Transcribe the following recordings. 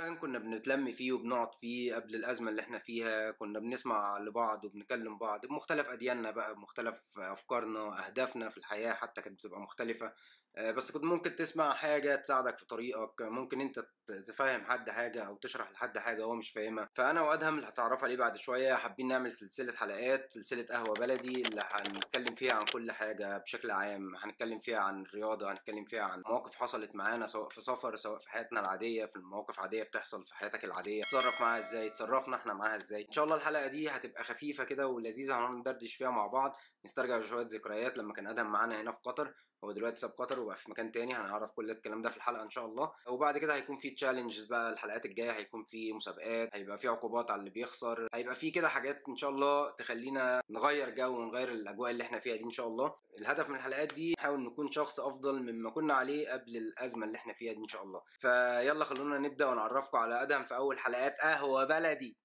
مكان كنا بنتلم فيه وبنقعد فيه قبل الأزمة اللي إحنا فيها كنا بنسمع لبعض وبنكلم بعض بمختلف أدياننا بقى بمختلف أفكارنا أهدافنا في الحياة حتى كانت بتبقى مختلفة. بس كنت ممكن تسمع حاجة تساعدك في طريقك ممكن انت تفهم حد حاجة أو تشرح لحد حاجة هو مش فاهمها. فأنا وأدهم اللي هتعرف عليه بعد شوية حابين نعمل سلسلة حلقات سلسلة قهوة بلدي اللي هنتكلم فيها عن كل حاجة بشكل عام. هنتكلم فيها عن الرياضة هنتكلم فيها عن مواقف حصلت معانا سواء في سفر سواء في حياتنا العادية في مواقف عادية بتحصل في حياتك العادية. تصرف معاها إزاي؟ تصرفنا إحنا معاها إزاي؟ إن شاء الله الحلقة دي هتبقى خفيفة كده ولذيذة هنقعد ندردش فيها مع بعض. نسترجع شوية ذكريات لما كان أدهم معانا هنا في قطر. هو دلوقتي ساب قطر وبقى في مكان تاني هنعرف كل الكلام ده في الحلقة إن شاء الله. وبعد كده هيكون في تشالنجز بقى الحلقات الجاية هيكون في مسابقات هيبقى في عقوبات على اللي بيخسر هيبقى في كده حاجات إن شاء الله تخلينا نغير جو ونغير الأجواء اللي إحنا فيها دي إن شاء الله. الهدف من الحلقات دي نحاول نكون شخص أفضل مما كنا عليه قبل الأزمة اللي إحنا فيها دي إن شاء الله. فيلا خلونا نبدأ ونعرفكم على أدهم في أول حلقات قهوة بلدي.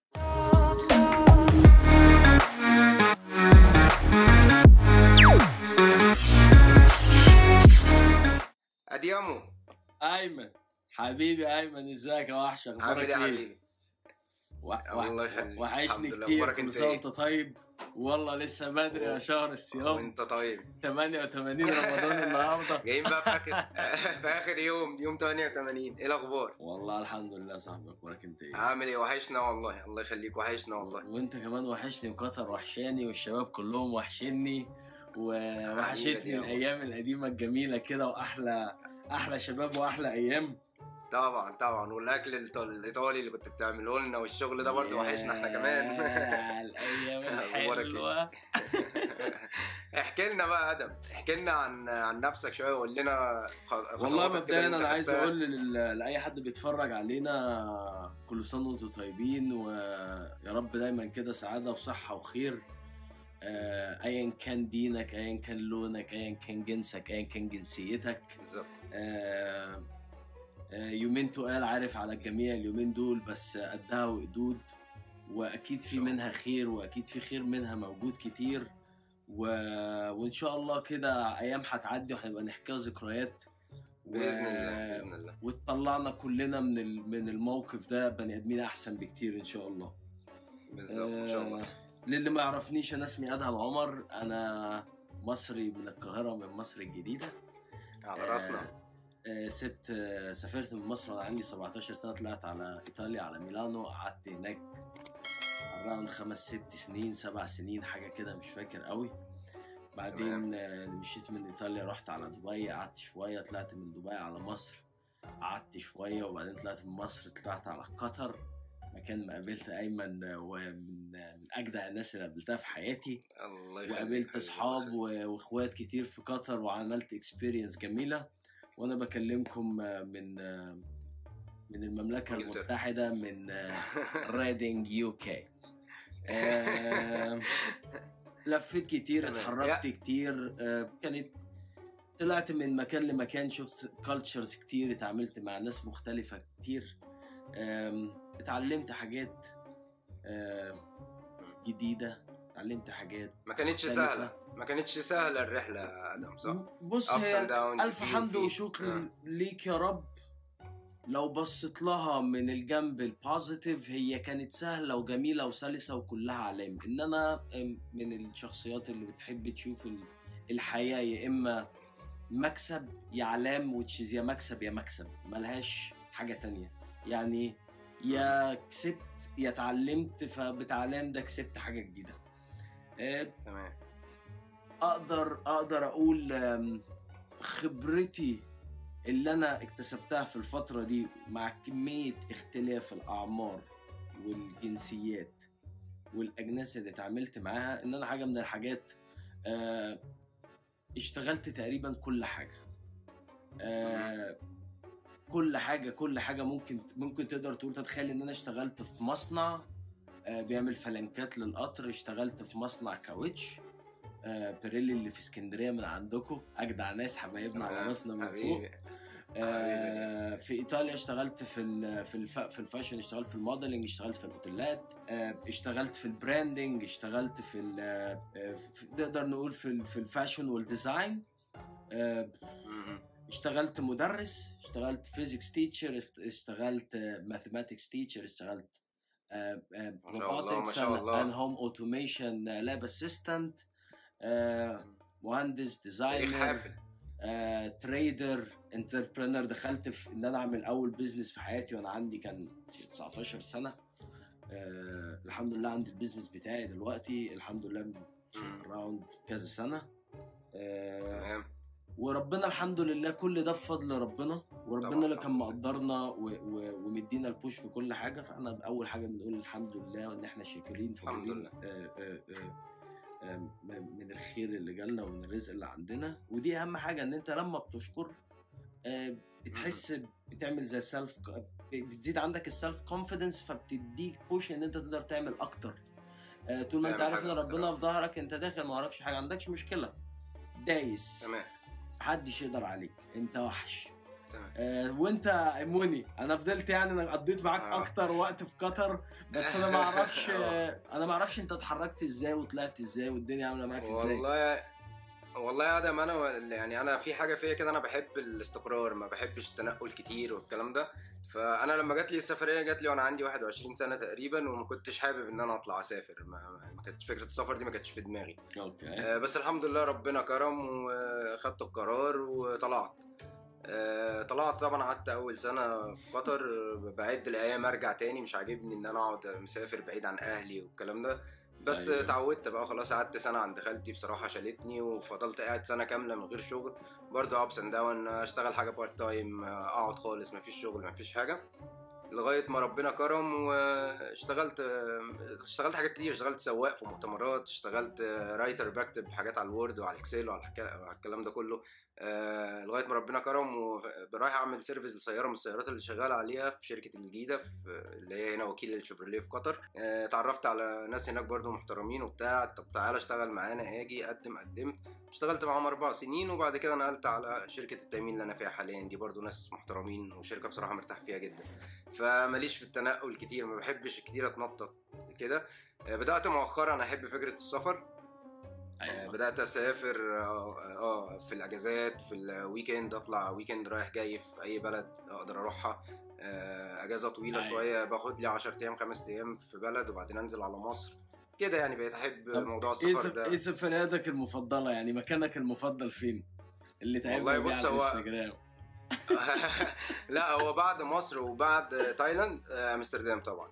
اديامو أيمن. حبيبي أيمن إزيك؟ يا وحش عامل أخبارك إيه يا إيه؟ حبيبي. الله يخليك. وحشني. كتير. كل سنه إيه؟ وانت طيب. والله لسه بدري يا شهر الصيام. وأنت طيب. 88 رمضان النهارده. جايين بقى في اخر في آخر يوم يوم 88 إيه الأخبار؟ والله الحمد لله صاحبي أخبارك أنت إيه؟ عامل إيه؟ وحشنا والله. الله يخليك وحشنا والله. وأنت كمان وحشني وقطر وحشاني والشباب كلهم وحشني ووحشتني الأيام القديمة الجميلة كده وأحلى أحلى شباب وأحلى أيام. طبعا طبعا. والأكل الإيطالي اللي كنت بتعمله لنا والشغل ده برضه وحشنا إحنا كمان. يا الأيام؟ الحلوة. احكي لنا بقى آدم. احكي لنا عن عن نفسك شوية وقول لنا والله مبدئيا أنا عايز. أقول لأي حد بيتفرج علينا كل سنة وأنتم طيبين ويا رب دايما كده سعادة وصحة وخير. ايا كان دينك ايا كان لونك ايا كان جنسك ايا كان جنسيتك. بالظبط. آه، آه، يومين تقال عارف على الجميع اليومين دول بس قدها وقدود وأكيد في. منها خير وأكيد في خير منها موجود كتير. و... وإن شاء الله كده أيام هتعدي وهنبقى نحكيها ذكريات. و... بإذن الله بإذن الله. وتطلعنا كلنا من ال... من الموقف ده بني آدمين أحسن بكتير إن شاء الله. بالظبط إن شاء الله. آه، للي ما يعرفنيش أنا اسمي أدهم عمر. أنا مصري من القاهرة من مصر الجديدة. على رأسنا. آه، سبت آه، سافرت من مصر وأنا عندي 17 سنة. طلعت على إيطاليا على ميلانو. قعدت هناك around خمس ست سنين سبع سنين حاجة كده مش فاكر قوي. بعدين آه، مشيت من إيطاليا رحت على دبي قعدت شوية. طلعت من دبي على مصر قعدت شوية. وبعدين طلعت من مصر طلعت على قطر. مكان ما قابلت أيمن ومن من أجدع الناس اللي قابلتها في حياتي الله يخليك وقابلت أصحاب وإخوات كتير في قطر وعملت experience جميلة وأنا بكلمكم من من المملكة. المتحدة من. Reading UK لفيت كتير. اتحركت كتير آه، كانت طلعت من مكان لمكان شفت cultures كتير اتعاملت مع ناس مختلفة كتير اتعلمت حاجات آم، جديدة اتعلمت حاجات ما كانتش. سهلة ما كانتش سهلة الرحلة يا آدم صح بص هي فيه حمد. وشكر آه. ليك يا رب لو بصيت لها من الجنب ال positive هي كانت سهلة وجميلة وسلسة وكلها علام إن أنا من الشخصيات اللي بتحب تشوف ال- الحياة يا إما مكسب يا علام وتشيز يا مكسب يا مكسب ملهاش حاجة تانية يعني يا كسبت يا اتعلمت فبتعلم ده كسبت حاجة جديدة. آه، تمام. أقدر أقدر أقول خبرتي اللي أنا اكتسبتها في الفترة دي مع كمية اختلاف الأعمار والجنسيات والأجناس اللي اتعاملت معاها إن أنا حاجة من الحاجات آه، اشتغلت تقريبا كل حاجة. آه، كل حاجة كل حاجة ممكن ممكن تقدر تقول. تتخيل إن أنا اشتغلت في مصنع آه، بيعمل فلنكات للقطر اشتغلت في مصنع كاوتش آه، بيريلي اللي في اسكندرية من عندكم. أجدع ناس حبايبنا على. راسنا من فوق. آه، في إيطاليا اشتغلت في ال في الف في ال fashion اشتغلت في ال modeling اشتغلت في الأوتيلات آه، اشتغلت في ال branding اشتغلت في نقدر نقول في في ال fashion وال design. آه،. اشتغلت مدرس اشتغلت physics teacher اشتغلت mathematics teacher اشتغلت home automation uh, lab assistant uh, مهندس designer trader entrepreneur دخلت في إن أنا أعمل أول business في حياتي وأنا عندي كان 19 سنة. آه الحمد لله عندي ال business بتاعي دلوقتي. الحمد لله. around كذا سنة. آه تمام. وربنا الحمد لله كل ده بفضل ربنا وربنا اللي كان. مقدرنا. ومدينا ال push في كل حاجة فاحنا أول حاجة بنقول الحمد لله وان إحنا شاكرين الحمد فاكرين لله. آه آه آه آه من الخير اللي جالنا ومن الرزق اللي عندنا ودي أهم حاجة إن أنت لما بتشكر بتحس بتعمل زي self بتزيد عندك ال self confidence فبتديك push إن أنت تقدر تعمل أكتر طول ما أنت عارف إن. ربنا في ظهرك أنت داخل ما وراكش حاجة عندكش مشكلة دايس تمام محدش يقدر عليك. انت وحش. آه وانت ايموني أنا فضلت يعني أنا قضيت معاك آه. أكتر وقت في قطر بس أنا ما أعرفش آه أنا ما أعرفش انت اتحركت إزاي وطلعت إزاي والدنيا عاملة معاك إزاي. والله والله يا آدم أنا يعني أنا في حاجة فيا كده أنا بحب الاستقرار ما بحبش التنقل كتير والكلام ده. فأنا لما جات لي السفرية جات لي وأنا عندي 21 سنة تقريبا وما كنتش حابب إن أنا أطلع أسافر. ما, ما كانتش فكرة السفر دي ما كانتش في دماغي. أوكي. آه، بس الحمد لله ربنا كرم وخدت القرار وطلعت. آه، طلعت طبعا قعدت أول سنة في قطر. بعد الأيام أرجع تاني مش عاجبني إن أنا أقعد مسافر بعيد عن أهلي والكلام ده. بس أيوة. اتعودت بقى خلاص قعدت سنة عند خالتي بصراحة شالتني وفضلت قاعد سنة كاملة من غير شغل. برضه ups and down أشتغل حاجة part time أقعد خالص مفيش شغل مفيش حاجة. لغاية ما ربنا كرم واشتغلت اشتغلت حاجات كتير. اشتغلت سواق في مؤتمرات اشتغلت writer بكتب حاجات على ال Word وعلى ال Excel وعلى الكلام ده كله. آه، لغاية ما ربنا كرم ورايح أعمل service لسيارة من السيارات اللي شغال عليها في شركة الجديده في اللي هي هنا وكيل الشيفروليه في قطر. آه، اتعرفت على ناس هناك برضو محترمين وبتاع. طب تعالى اشتغل معانا. أجي أقدم قدمت. اشتغلت معاهم أربع سنين وبعد كده نقلت على شركة التأمين اللي أنا فيها حاليا. دي برضو ناس محترمين وشركة بصراحة مرتاح فيها جدا. فماليش في التنقل كتير. ما بحبش كتير أتنطط كده. آه، بدأت مؤخرا أحب فكرة السفر. أيوه. بدأت أسافر آه آه، في الأجازات في ال weekend أطلع weekend رايح جاي في أي بلد أقدر أروحها. آه، أجازة طويلة أيوة. شوية باخد لي 10 أيام 5 أيام في بلد وبعدين أنزل على مصر. كده يعني بقيت أحب موضوع إيه السفر سف... ده. إيه سفرياتك المفضلة؟ يعني مكانك المفضل فين؟ اللي تعبنا والله بص هو- الانستجرام. لا هو بعد مصر وبعد تايلاند آه، أمستردام طبعا.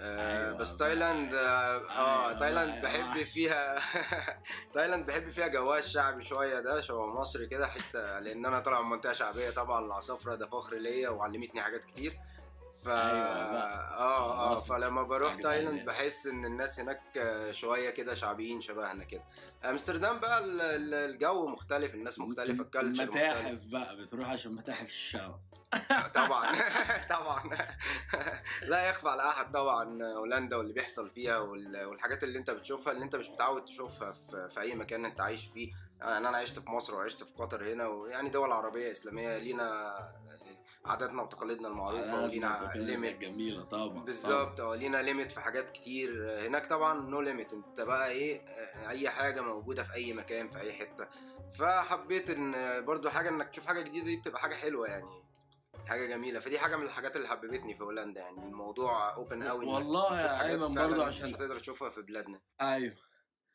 أيوة بس. تايلاند آه آه، أيوة تايلاند بقى، بحب وحش. فيها تايلاند بحب فيها جواها الشعبي شوية ده شبه مصر كده حتة لأن أنا طالع من منطقة شعبية طبعا العصافره ده فخر ليا وعلمتني حاجات كتير ف أيوة. آه آه. فلما بروح تايلاند تانية. بحس إن الناس هناك آه، شوية كده شعبيين شبهنا كده أمستردام بقى ال- ال- الجو مختلف الناس مختلفة ال culture متاحف بقى بتروح عشان متاحف الشعب طبعا طبعا لا يخفى على أحد طبعا هولندا واللي بيحصل فيها وال- والحاجات اللي أنت بتشوفها اللي أنت مش متعود تشوفها في أي مكان أنت عايش فيه يعني أنا عشت في مصر وعشت في قطر هنا ويعني دول عربية إسلامية لينا عاداتنا وتقاليدنا المعروفة ولينا limit جميله طبعا بالظبط آه لينا limit في حاجات كتير هناك طبعا no limit انت بقى إيه اي حاجة موجودة في أي مكان في أي حتة. فحبيت إن برضو حاجة إنك تشوف حاجة جديدة دي بتبقى حاجة حلوة يعني. حاجة جميلة. فدي حاجة من الحاجات اللي حببتني في هولندا يعني. الموضوع open قوي والله يا أيمن برضو مش عشان هتقدر تشوفها في بلادنا. أيوه.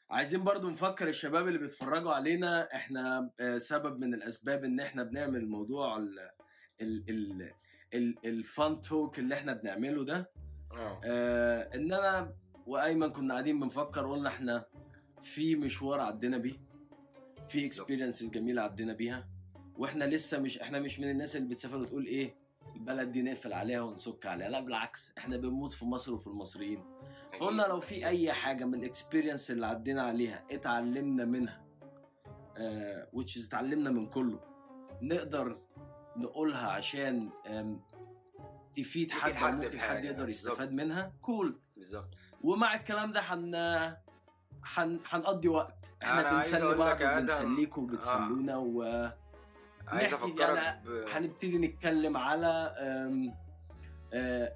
عايزين برضو نفكر الشباب اللي بيتفرجوا علينا إحنا آه، سبب من الأسباب إن إحنا بنعمل موضوع ال ال fun talk اللي إحنا بنعمله ده آه. آه إن أنا وأيمن كنا قاعدين بنفكر قلنا إحنا في مشوار عدينا بيه في. experiences جميلة عدينا بيها وإحنا لسه مش إحنا مش من الناس اللي بتسافر وتقول إيه البلد دي نقفل عليها ونسك عليها لا بالعكس إحنا بنموت في مصر وفي المصريين. فقلنا لو في أي حاجة من ال experience اللي عدينا عليها اتعلمنا منها آه is اتعلمنا من كله نقدر نقولها عشان تفيد حد حد ممكن حد يقدر. يستفاد منها. Cool بالظبط. ومع الكلام ده حن حن هنقضي وقت. إحنا بنسلي بعض آدم، وبنسليكوا وبتسلونا و عايز أفكرك يعني ب... هنبتدي نتكلم على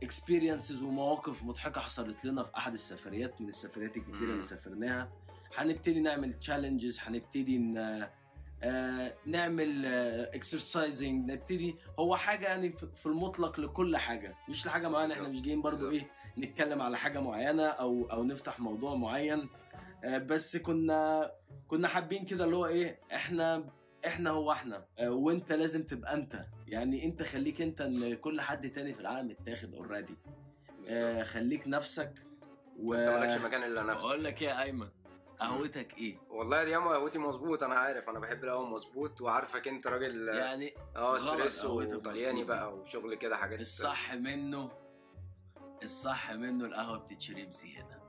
experiences ومواقف مضحكة حصلت لنا في أحد السفريات من السفريات الكتيرة. اللي سافرناها. هنبتدي نعمل challenges هنبتدي ن... آه نعمل exercising نبتدي. هو حاجة يعني في المطلق لكل حاجة. مش لحاجة معينة إحنا. مش جايين برضو. إيه نتكلم على حاجة معينة أو أو نفتح موضوع معين. آه بس كنا كنا حابين كده اللي هو إيه إحنا إحنا هو إحنا. آه وإنت لازم تبقى إنت. يعني إنت خليك إنت إن كل حد تاني في العالم اتاخد already آه خليك نفسك و أنت مالكش مكان إلا نفسك. بقول لك إيه يا أيمن؟ قهوتك إيه؟ والله دي ياما قهوتي مظبوط أنا عارف أنا بحب القهوة مظبوط وعارفك أنت راجل يعني آه اسبريسو وطلياني. بقى وشغل كده حاجات الصح منه الصح منه القهوة بتتشرب زيادة.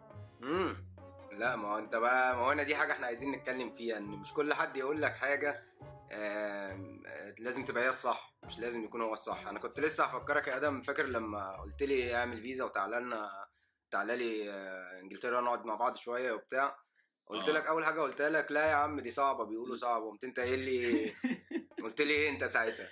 امم لا ما هو أنت بقى ما هو أنا دي حاجة إحنا عايزين نتكلم فيها إن مش كل حد يقول لك حاجة لازم تبقى هي الصح مش لازم يكون هو الصح. أنا كنت لسه هفكرك يا آدم فاكر لما قلت لي اعمل فيزا وتعالى لنا تعالى لي آه، إنجلترا نقعد مع بعض شوية وبتاع؟ قلت آه. لك أول حاجة قلت لك لا يا عم دي صعبة بيقولوا صعبة. قمت أنت قايل لي قلت لي إيه أنت ساعتها؟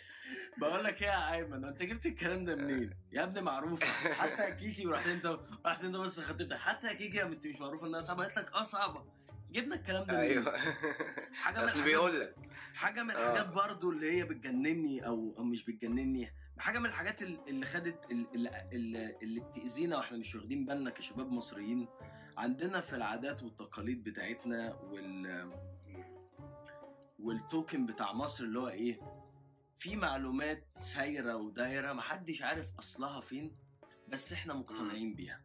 بقول لك إيه يا أيمن أنت جبت الكلام ده منين؟ يا ابني معروفة. حتى كيكي ورحت أنت رحت أنت بس خدتها حتى كيكي انت مش معروفة إنها صعبة. قالت لك آه صعبة. جبنا الكلام ده منين؟ أيوه. حاجة من الحاجات- بيقول لك. حاجة من آه. الحاجات برضو اللي هي بتجنني أو أو مش بتجنني. حاجة من الحاجات ال- اللي خدت ال- اللي, اللي, اللي بتأذينا وإحنا مش واخدين بالنا كشباب مصريين. عندنا في العادات والتقاليد بتاعتنا وال والتوكن بتاع مصر اللي هو إيه؟ في معلومات سايرة ودايرة محدش عارف أصلها فين بس إحنا مقتنعين بيها.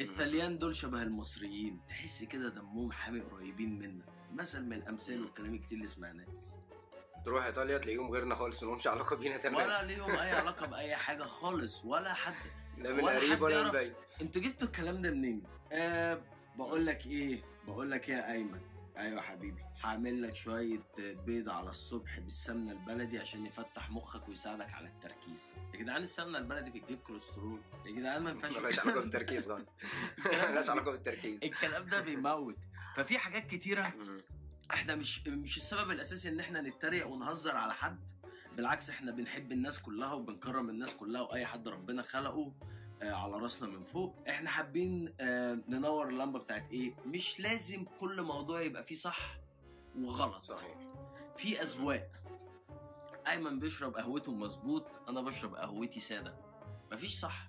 الطليان دول شبه المصريين تحس كده دمهم حامي قريبين منا مثل من الأمثال والكلام الكتير اللي سمعناه. تروح إيطاليا تلاقيهم غيرنا خالص ملهمش علاقة بينا تمام؟ ولا ليهم أي علاقة بأي حاجة خالص ولا حد. لا من قريب ولا من. بعيد. أنتوا جبتوا الكلام ده منين؟ أه بقول لك إيه بقول لك إيه يا أيمن؟ أيوه حبيبي. هعمل لك شوية بيض على الصبح بالسمنة البلدي عشان يفتح مخك ويساعدك على التركيز. يا جدعان السمنة البلدي بتجيب كوليسترول. يا جدعان ما ينفعش ملهاش علاقة بالتركيز غلط ملهاش علاقة بالتركيز. الكلام ده بيموت. ففي حاجات كتيرة. إحنا مش مش السبب الأساسي إن إحنا نتريق ونهزر على حد. بالعكس إحنا بنحب الناس كلها وبنكرم الناس كلها واي حد ربنا خلقه آه على راسنا من فوق. إحنا حابين آه ننور اللمبة بتاعت إيه؟ مش لازم كل موضوع يبقى فيه صح وغلط. صحيح. في أذواق. أيمن بيشرب قهوته مظبوط أنا بشرب قهوتي سادة. مفيش صح.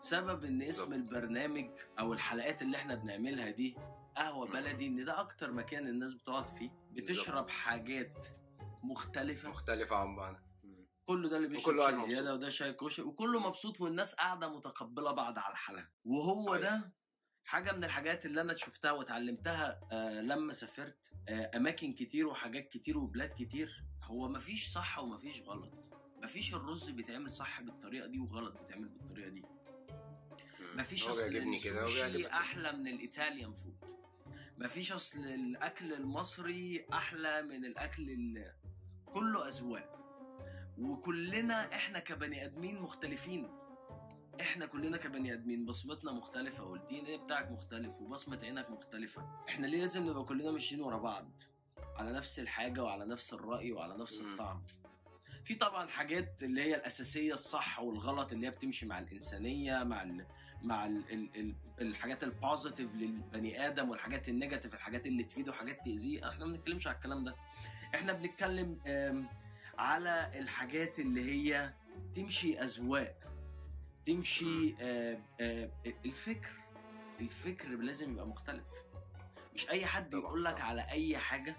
سبب إن اسم. البرنامج أو الحلقات اللي إحنا بنعملها دي قهوة. بلدي إن ده أكتر مكان الناس بتقعد فيه بتشرب حاجات مختلفة مختلفة عن بعض. كله ده اللي بيشرب شاي زيادة. وده شاي كوشي وكله مبسوط والناس قاعدة متقبلة بعض على حالها وهو صحيح. ده حاجة من الحاجات اللي أنا شفتها واتعلمتها آه لما سافرت آه أماكن كتير وحاجات كتير وبلاد كتير هو مفيش صح ومفيش غلط مفيش الرز بيتعمل صح بالطريقة دي وغلط بيتعمل بالطريقة دي. مفيش أصل السوشي أحلى من الإيطاليان فود مفيش أصل الأكل المصري أحلى من الأكل ال... كله أذواق. وكلنا إحنا كبني آدمين مختلفين. إحنا كلنا كبني آدمين بصمتنا مختلفة والدي ان إيه بتاعك مختلف وبصمة عينك مختلفة. إحنا ليه لازم نبقى كلنا ماشيين ورا بعض؟ على نفس الحاجة وعلى نفس الرأي وعلى نفس. الطعم. في طبعا حاجات اللي هي الأساسية الصح والغلط اللي هي بتمشي مع الإنسانية مع ال مع ال ال ال الحاجات ال positive للبني آدم والحاجات ال negative الحاجات اللي تفيده وحاجات تأذيه. إحنا ما بنتكلمش على الكلام ده. إحنا بنتكلم على الحاجات اللي هي تمشي أذواق تمشي آه، آه، الفكر الفكر لازم يبقى مختلف مش أي حد يقول لك. على أي حاجة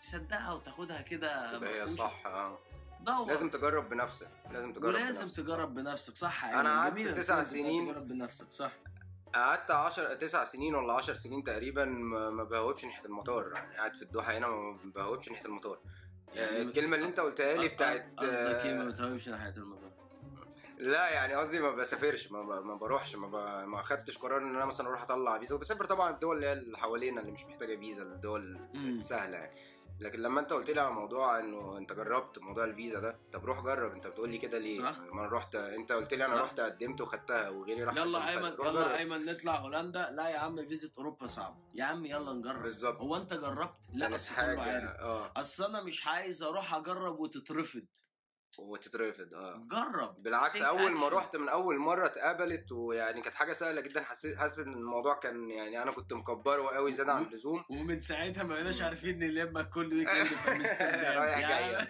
تصدقها وتاخدها كده هي. صح آه دور لازم تجرب بنفسك لازم تجرب ولازم بنفسك تجرب بنفسك صح أيمن. قعدت تسع سنين. تجرب بنفسك صح قعدت 10 9 سنين ولا 10 سنين تقريبا ما بهوبش ناحية المطار. يعني قاعد في الدوحة هنا ما بهوبش ناحية المطار. آه، الكلمة اللي انت قلتها لي بتاعت قصدك إيه ما آه، بتهوبش ناحية المطار؟ لا يعني قصدي ما بسافرش ما, ب... ما بروحش ما, ب... ما خدتش قرار إن أنا مثلا أروح أطلع فيزا. وبسافر طبعا الدول اللي هي اللي حوالينا اللي مش محتاجة فيزا الدول. السهلة يعني. لكن لما انت قلت لي على موضوع انه انت جربت موضوع الفيزا ده طب روح جرب. انت بتقول لي كده ليه؟ صح. لما أنا رحت انت قلت لي أنا صح. رحت قدمت وخدتها وغيري راح يلا أيمن يلا. أيمن نطلع هولندا. لا يا عم فيزا أوروبا صعبة. يا عم يلا نجرب. بالظبط. هو أنت جربت؟ لا بس عارف. آه. أصل أنا مش عايز أروح أجرب وتترفض. وتترفض آه. جرب بالعكس أول ما. رحت من أول مرة اتقبلت ويعني كانت حاجة سهلة جدا حسيت حاسس إن الموضوع كان يعني أنا كنت مكبره قوي زيادة عن اللزوم. ومن ساعتها ما بقيناش عارفين نلم كل ويكند في أمستردام. رايح جاي.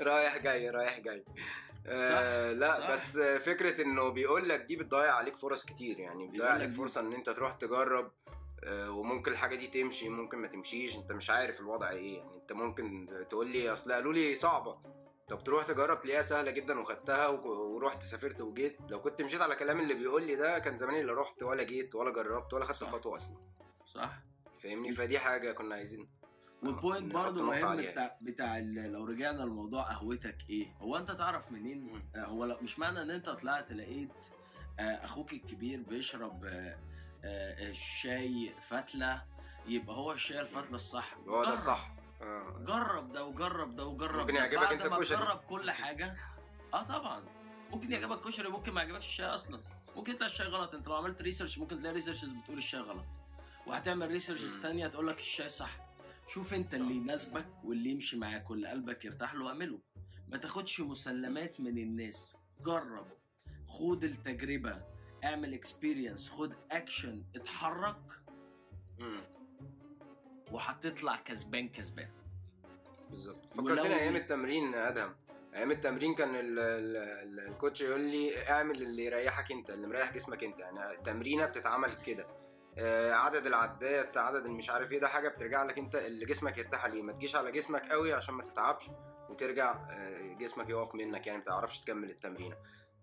رايح جاي رايح جاي. آه لا صح. بس فكرة إنه بيقول لك دي بتضيع عليك فرص كتير يعني بتضيع عليك فرصة إن أنت تروح تجرب. وممكن الحاجة دي تمشي ممكن ما تمشيش انت مش عارف الوضع إيه. يعني انت ممكن تقول لي أصل قالوا لي صعبة. طب تروح تجرب تلاقيها سهلة جدا وخدتها ورحت سافرت وجيت. لو كنت مشيت على كلام اللي بيقول لي ده كان زماني لا رحت ولا جيت ولا جربت ولا خدت صح. خطوة أصلا. صح. فاهمني؟ فدي حاجة كنا عايزين وال point برضه مهم. بتاع بتاع لو رجعنا لموضوع قهوتك إيه؟ هو انت تعرف منين. آه، هو مش معنى ان انت طلعت لقيت آه، أخوك الكبير بيشرب آه، آه، الشاي فتلة يبقى هو الشاي الفتلة الصح. هو ده جرب. الصح. آه. جرب ده وجرب ده وجرب ممكن. يعجبك بعد أنت ما الكشري. تجرب كل حاجة. آه طبعا. ممكن يعجبك كشري ممكن ما يعجبكش الشاي أصلا. ممكن يطلع الشاي غلط. أنت لو عملت research ممكن تلاقي researches بتقول الشاي غلط. وهتعمل researches. تانية تقول لك الشاي صح. شوف أنت اللي يناسبك واللي يمشي معاك واللي قلبك يرتاح له اعمله ما تاخدش مسلمات من الناس. جرب. خد التجربة. اعمل experience خد اكشن اتحرك. مم. وهتطلع كسبان كسبان. بالظبط. ولو- فكرتني أيام التمرين يا ادهم أيام التمرين كان ال ال ال الكوتش يقول لي اعمل اللي يريحك انت اللي مريح جسمك انت. يعني التمرينة بتتعمل كده. آه، عدد العدات عدد المش عارف إيه ده حاجة بترجع لك انت اللي جسمك يرتاح عليه ما تجيش على جسمك قوي عشان ما تتعبش وترجع آه، جسمك يقف منك يعني ما تعرفش تكمل التمرينة.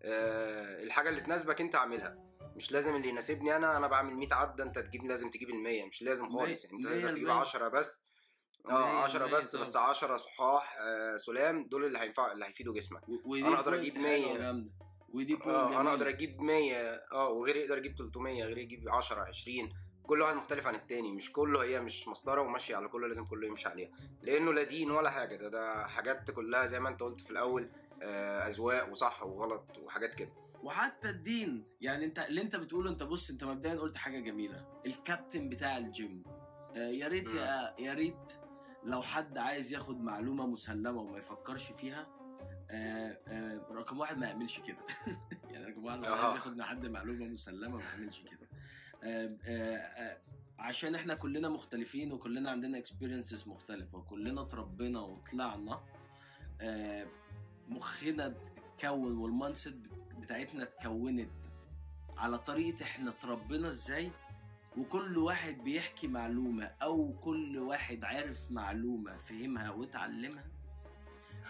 آه، الحاجة اللي تناسبك انت اعملها. مش لازم اللي يناسبني أنا أنا بعمل 100 عده انت تجيب لازم تجيب ال 100 مش لازم خالص. يعني انت تقدر تجيب المية. 10 بس. آه 10 المية بس. بس 10 صحاح آه سلام. دول اللي هينفع اللي هيفيدوا جسمك. point أجيب حلوة 100. جامدة. ودي آه أنا. أقدر أجيب 100 آه وغيري يقدر يجيب 300 غيري يجيب 10 20 كل واحد مختلف عن التاني. مش كله هي مش مسطرة وماشي على كله لازم كله يمشي عليها. لأنه لا دين ولا حاجة. ده ده حاجات كلها زي ما انت قلت في الأول. آه أذواق وصح وغلط وحاجات كده. وحتى الدين يعني أنت اللي أنت بتقوله أنت بص أنت مبدئيا قلت حاجة جميلة. الكابتن بتاع الجيم آه يا ريت يا, ريت لو حد عايز ياخد معلومة مسلمة وما يفكرش فيها آه آه رقم واحد ما يعملش كده. يعني رقم واحد لو. عايز ياخد من حد معلومة مسلمة ما يعملش كده. آه آه آه عشان إحنا كلنا مختلفين وكلنا عندنا experiences مختلفة وكلنا اتربينا وطلعنا آه مخنا اتكون وال mind بتاعتنا اتكونت. على طريقة إحنا اتربينا إزاي؟ وكل واحد بيحكي معلومة أو كل واحد عارف معلومة فهمها واتعلمها.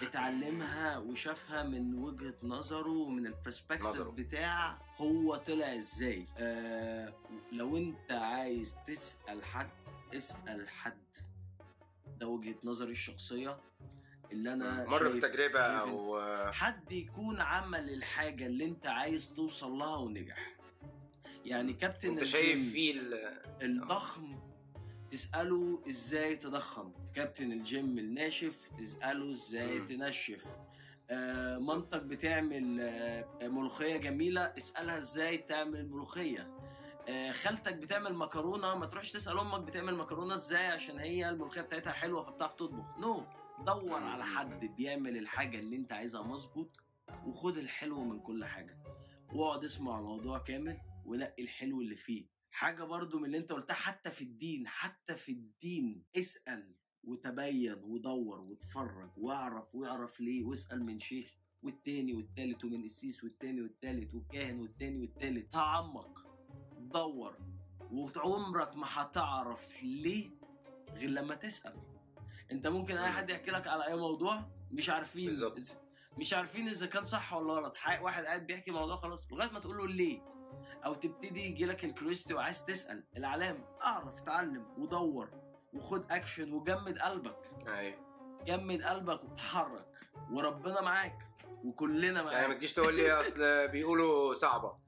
اتعلمها وشافها من وجهة نظره ومن ال perspective. بتاع هو طلع إزاي. آه لو انت عايز تسأل حد اسأل حد. ده وجهة نظري الشخصية. اللي أنا مر بتجربة أو حد يكون عمل الحاجة اللي أنت عايز توصل لها ونجح. يعني كابتن أنت شايف فيه ال- الضخم تسأله إزاي تضخم. كابتن الجيم الناشف تسأله إزاي مم. تنشف. آه منطق بتعمل آه ملوخية جميلة اسألها إزاي تعمل ملوخية. آه خالتك بتعمل مكرونة ما تروحش تسأل أمك بتعمل مكرونة إزاي عشان هي الملوخية بتاعتها حلوة فبتعرف تطبخ. نو no. دور. على حد بيعمل الحاجة اللي انت عايزها مظبوط وخد الحلو من كل حاجة. واقعد اسمع الموضوع كامل ونقي الحلو اللي فيه. حاجة برضو من اللي انت قلتها حتى في الدين حتى في الدين اسأل وتبين ودور واتفرج واعرف واعرف ليه واسأل من شيخ والتاني والتالت ومن قسيس والتاني والتالت والكاهن والتاني والتالت. تعمق دور وعمرك ما هتعرف ليه غير لما تسأل. انت ممكن اي حد يحكي لك على اي موضوع مش عارفين بالظبط. مش عارفين إذا كان صح ولا غلط. واحد قاعد بيحكي موضوع خلاص لغاية ما تقول له ليه. أو تبتدي يجي لك ال curiosity وعايز تسأل العلام اعرف اتعلم ودور وخد اكشن وجمد قلبك. أيوه. جمد قلبك وتحرك وربنا معاك وكلنا معاك يعني ما تجيش تقول لي أصل بيقولوا صعبة.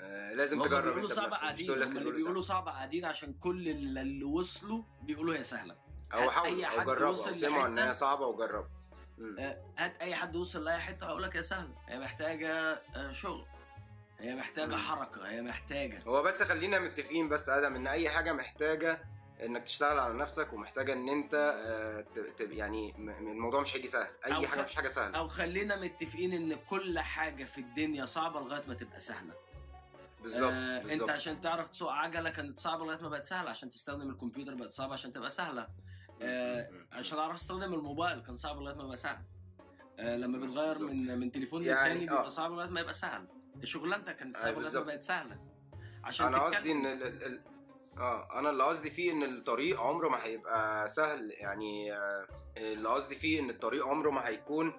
آه، لازم تجرب بيقولوا مش هم لازم اللي بيقولوا صعبة. صعبة قاعدين عشان كل اللي وصلوا بيقولوا هي سهلة. أو حاولوا أي أو جربوا سمعوا إن هي صعبة وجربوا. آه، هات أي حد وصل لأي حتة هيقول لك يا سهلة. هي محتاجة آه، شغل. هي محتاجة مم. حركة. هي محتاجة. هو بس خلينا متفقين بس آدم إن أي حاجة محتاجة إنك تشتغل على نفسك ومحتاجة إن أنت يعني الموضوع مش هيجي سهل. أي حاجة مفيش حاجة سهلة. أو خلينا متفقين إن كل حاجة في الدنيا صعبة لغاية ما تبقى سهلة. بالظبط آه انت عشان تعرف تسوق عجلة كانت صعبة لغاية ما بقت سهلة عشان تستخدم الكمبيوتر بقت صعبة عشان تبقى سهلة آه عشان أعرف أستخدم الموبايل كان صعب لغاية ما بقى سهل آه لما بتغير بالظبط. من من تليفون يعني للتاني آه. بيبقى صعب لغاية ما يبقى سهل شغلانتك كانت أيوة صعبة لغاية ما. بقت سهلة عشان أنا. قصدي إن ال... ال... آه أنا اللي قصدي فيه إن الطريق عمره ما هيبقى سهل يعني آه اللي قصدي فيه إن الطريق عمره ما هيكون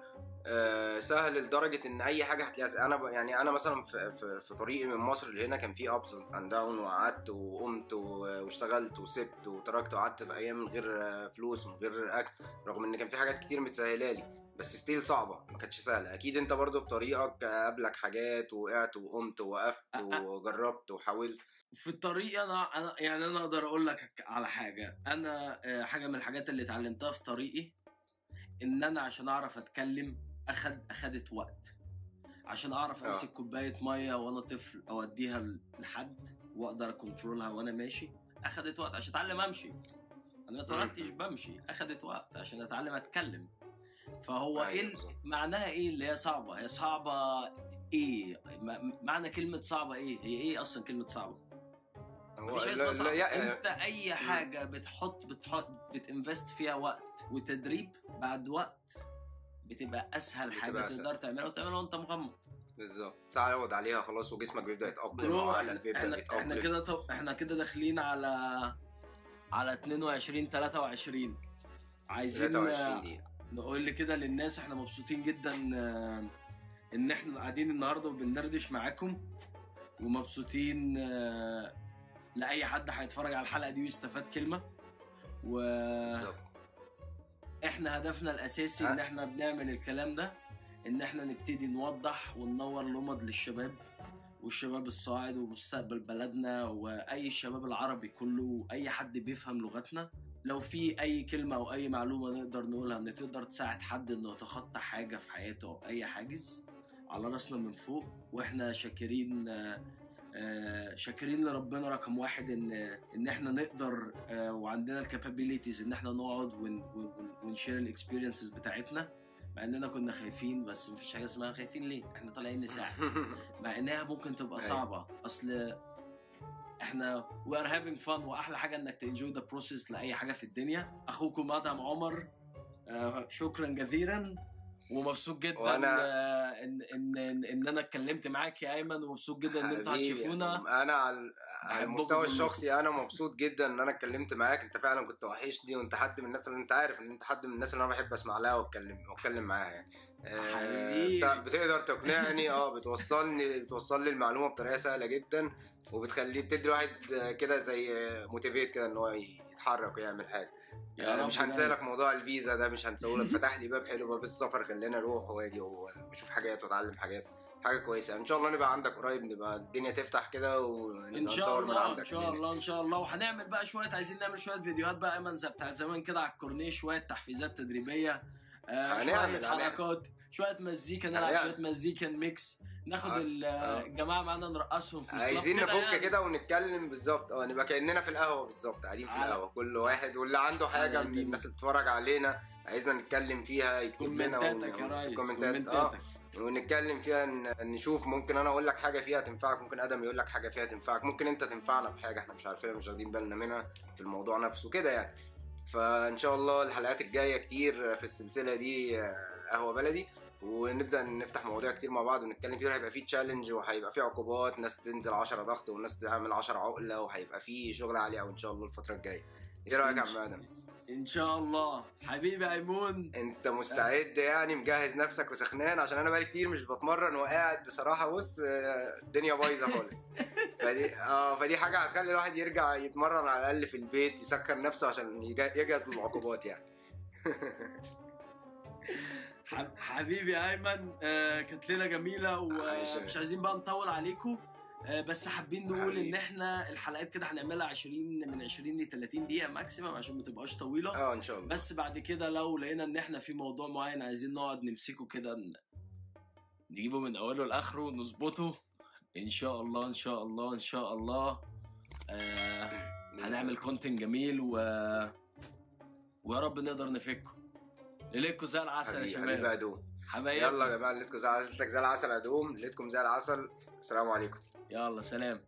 آه سهل لدرجة إن أي حاجة هتلاقيها. أنا ب... يعني أنا مثلا في, في, في طريقي من مصر لهنا كان في ups and down وقعدت وقمت واشتغلت وسبت وتركت وقعدت في أيام من غير آه، فلوس من غير أكل رغم إن كان في حاجات كتير متسهلة لي بس still صعبة ما كانتش سهلة. أكيد أنت برضو في طريقك قابلك حاجات وقعت وقمت ووقفت وجربت وحاولت. في الطريق أنا أنا يعني أنا أقدر أقول لك على حاجة. أنا آه، حاجة من الحاجات اللي اتعلمتها في طريقي إن أنا عشان أعرف أتكلم أخد أخدت وقت. عشان أعرف آه. أمسك كوباية مية وأنا طفل أوديها لحد وأقدر أكنترولها وأنا ماشي أخدت وقت عشان أتعلم أمشي. أنا ما اتولدتش بمشي أخدت وقت عشان أتعلم أتكلم. فهو أيوة إيه. معناها إيه اللي هي صعبة؟ هي صعبة إيه؟ معنى كلمة صعبة إيه؟ هي إيه أصلا كلمة صعبة؟ مفيش حاجة اسمها يا- انت اي حاجة بتحط بتحط بتنفست فيها وقت وتدريب بعد وقت بتبقى أسهل بتبقى حاجة أسهل. تقدر تعملها وتعملها وأنت مغمض. بالظبط. تعود عليها خلاص وجسمك بيبدأ يتأقلم وعقلك إحنا بيبدأ إحنا, إحنا يتأقلم. كده طب إحنا كده داخلين على على 22 23 عايزين 23 دقيقة. نقول كده للناس إحنا مبسوطين جدا آه، إن إحنا قاعدين النهارده وبندردش معاكم. ومبسوطين آه، لأي حد هيتفرج على الحلقة دي ويستفاد كلمة. وإحنا بالظبط. هدفنا الأساسي إن؟ إحنا بنعمل الكلام ده إن إحنا نبتدي نوضح وننور لمض للشباب والشباب الصاعد ومستقبل بلدنا وأي الشباب العربي كله وأي حد بيفهم لغتنا. لو في أي كلمة أو أي معلومة نقدر نقولها إن تقدر تساعد حد إنه يتخطى حاجة في حياته أو أي حاجز على راسنا من فوق وإحنا شاكرين شاكرين لربنا رقم واحد إن إن إحنا نقدر آه، وعندنا ال capabilities إن إحنا نقعد ون- ون- ون share ال experiences بتاعتنا مع إننا كنا خايفين بس مفيش حاجة اسمها خايفين ليه؟ إحنا طالعين نساعد. مع إنها ممكن تبقى أيوة. صعبة. أصل إحنا we are having fun وأحلى حاجة إنك ت enjoy the process لأي حاجة في الدنيا. أخوكم ادهم عمر آه شكرا جزيلا. ومبسوط جدا وأنا- آه ان ان ان, إن أنا اتكلمت معاك يا أيمن ومبسوط جدا إن أنتوا هتشوفونا أنا على المستوى. الشخصي أنا مبسوط جدا إن أنا اتكلمت معاك أنت فعلا كنت وحشني وأنت حد من الناس اللي أنت عارف إن أنت حد من الناس اللي أنا بحب أسمع لها واتكلم وأتكلم معاها يعني آه،. أنت بتقدر تقنعني آه بتوصلني بتوصل لي المعلومة بطريقة سهلة جدا وبتخليه بتدي الواحد آه، كده زي موتيفيت كده إن هو يتحرك ويعمل حاجة رب مش هنسى. لك موضوع الفيزا ده مش هنساه لك فتح لي باب حلو باب السفر خلينا أروح واجي واشوف حاجات واتعلم حاجات حاجة كويسة إن شاء الله نبقى عندك قريب نبقى الدنيا تفتح كده ونبقى إن شاء نصور من الله عندك إن شاء. الله إن شاء الله وهنعمل بقى شوية عايزين نعمل شوية فيديوهات بقى أيمن زي بتاع زمان كده على الكورنيش شوية تحفيزات تدريبية آه شوية. حركات شوية مزيكا نلعب. شوية مزيكا mix ناخد آه. الجماعة معانا نرقصهم في عايزين نفك يعني. كده ونتكلم بالظبط آه نبقى كأننا في القهوة بالظبط قاعدين في القهوة كل واحد واللي عنده حاجة من. الناس اللي بتتفرج علينا عايزنا نتكلم فيها يكتب لنا كومنتات آه ونتكلم فيها نشوف ممكن أنا أقول لك حاجة فيها تنفعك ممكن أدم يقول لك حاجة فيها تنفعك ممكن أنت تنفعنا بحاجة إحنا مش عارفينها مش واخدين بالنا منها في الموضوع نفسه كده يعني فإن شاء الله الحلقات الجاية كتير في السلسلة دي آه، قهوة بلدي ونبدأ نفتح مواضيع كتير مع بعض ونتكلم فيها هيبقى في challenge وهيبقى في عقوبات ناس تنزل 10 ضغط وناس تعمل 10 عقلة وهيبقى في شغل عالي قوي إن شاء الله الفترة الجاية. إيه رأيك يا عم آدم؟ إن شاء الله. حبيبي أيمون. أنت مستعد يعني مجهز نفسك وسخنان؟ عشان أنا بقالي كتير مش بتمرن وقاعد بصراحة بص آه، الدنيا بايظة خالص. فدي آه فدي حاجة هتخلي الواحد يرجع يتمرن على الأقل في البيت يسخن نفسه عشان يجهز للعقوبات يعني. حبيبي أيمن آه كانت ليلة جميلة. ومش عايزين بقى نطول عليكم. آه بس حابين نقول. إن إحنا الحلقات كده هنعملها 20 من 20 ل 30 دقيقة maximum عشان ما تبقاش طويلة. آه إن شاء الله. بس بعد كده لو لقينا إن إحنا في موضوع معين عايزين نقعد نمسكه كده نجيبه من أوله لآخره نظبطه إن شاء الله إن شاء الله إن شاء الله. آه هنعمل content جميل و ويا رب نقدر نفكه. ليلتكم زي العسل يا شباب. ادوم حبايب يلا يا جماعة ليلتكم زي ليلتك زي العسل ادوم ليلتكم زي العسل. السلام عليكم. يلا سلام.